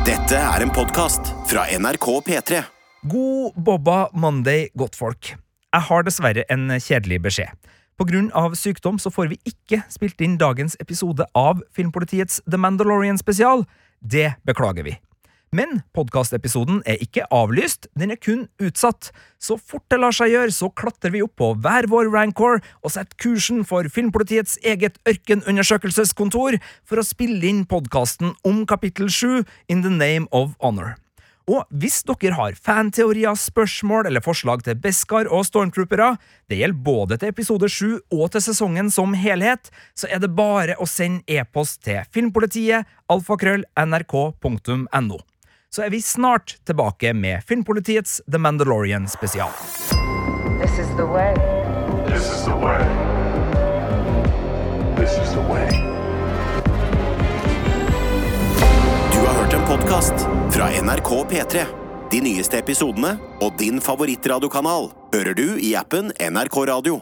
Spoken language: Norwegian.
Dette er en podkast fra NRK P3. God Bobba Monday, godtfolk. Jeg har dessverre en kjedelig beskjed. På grunn av sykdom så får vi ikke spilt inn dagens episode av Filmpolitiets The Mandalorian spesial. Det beklager vi. Men podkastepisoden er ikke avlyst, den er kun utsatt. Så fort det lar seg gjøre, så klatrer vi opp på hver vår rancor og setter kursen for Filmpolitiets eget ørkenundersøkelseskontor for å spille inn podkasten om kapittel 7 In the Name of Honor. Og hvis dere har fanteorier, spørsmål eller forslag til Beskar og Stormtroopere, det gjelder både til episode 7 og til sesongen som helhet, så er det bare å sende e-post til filmpolitiet alfakrøll nrk.no. Så er vi snart tilbake med Filmpolitiets The Mandalorian spesial. This is the way. This is the way. This is the way. Du har hørt en podkast fra NRK P3. De nyeste episodene og din favorittradiokanal hører du i appen NRK Radio.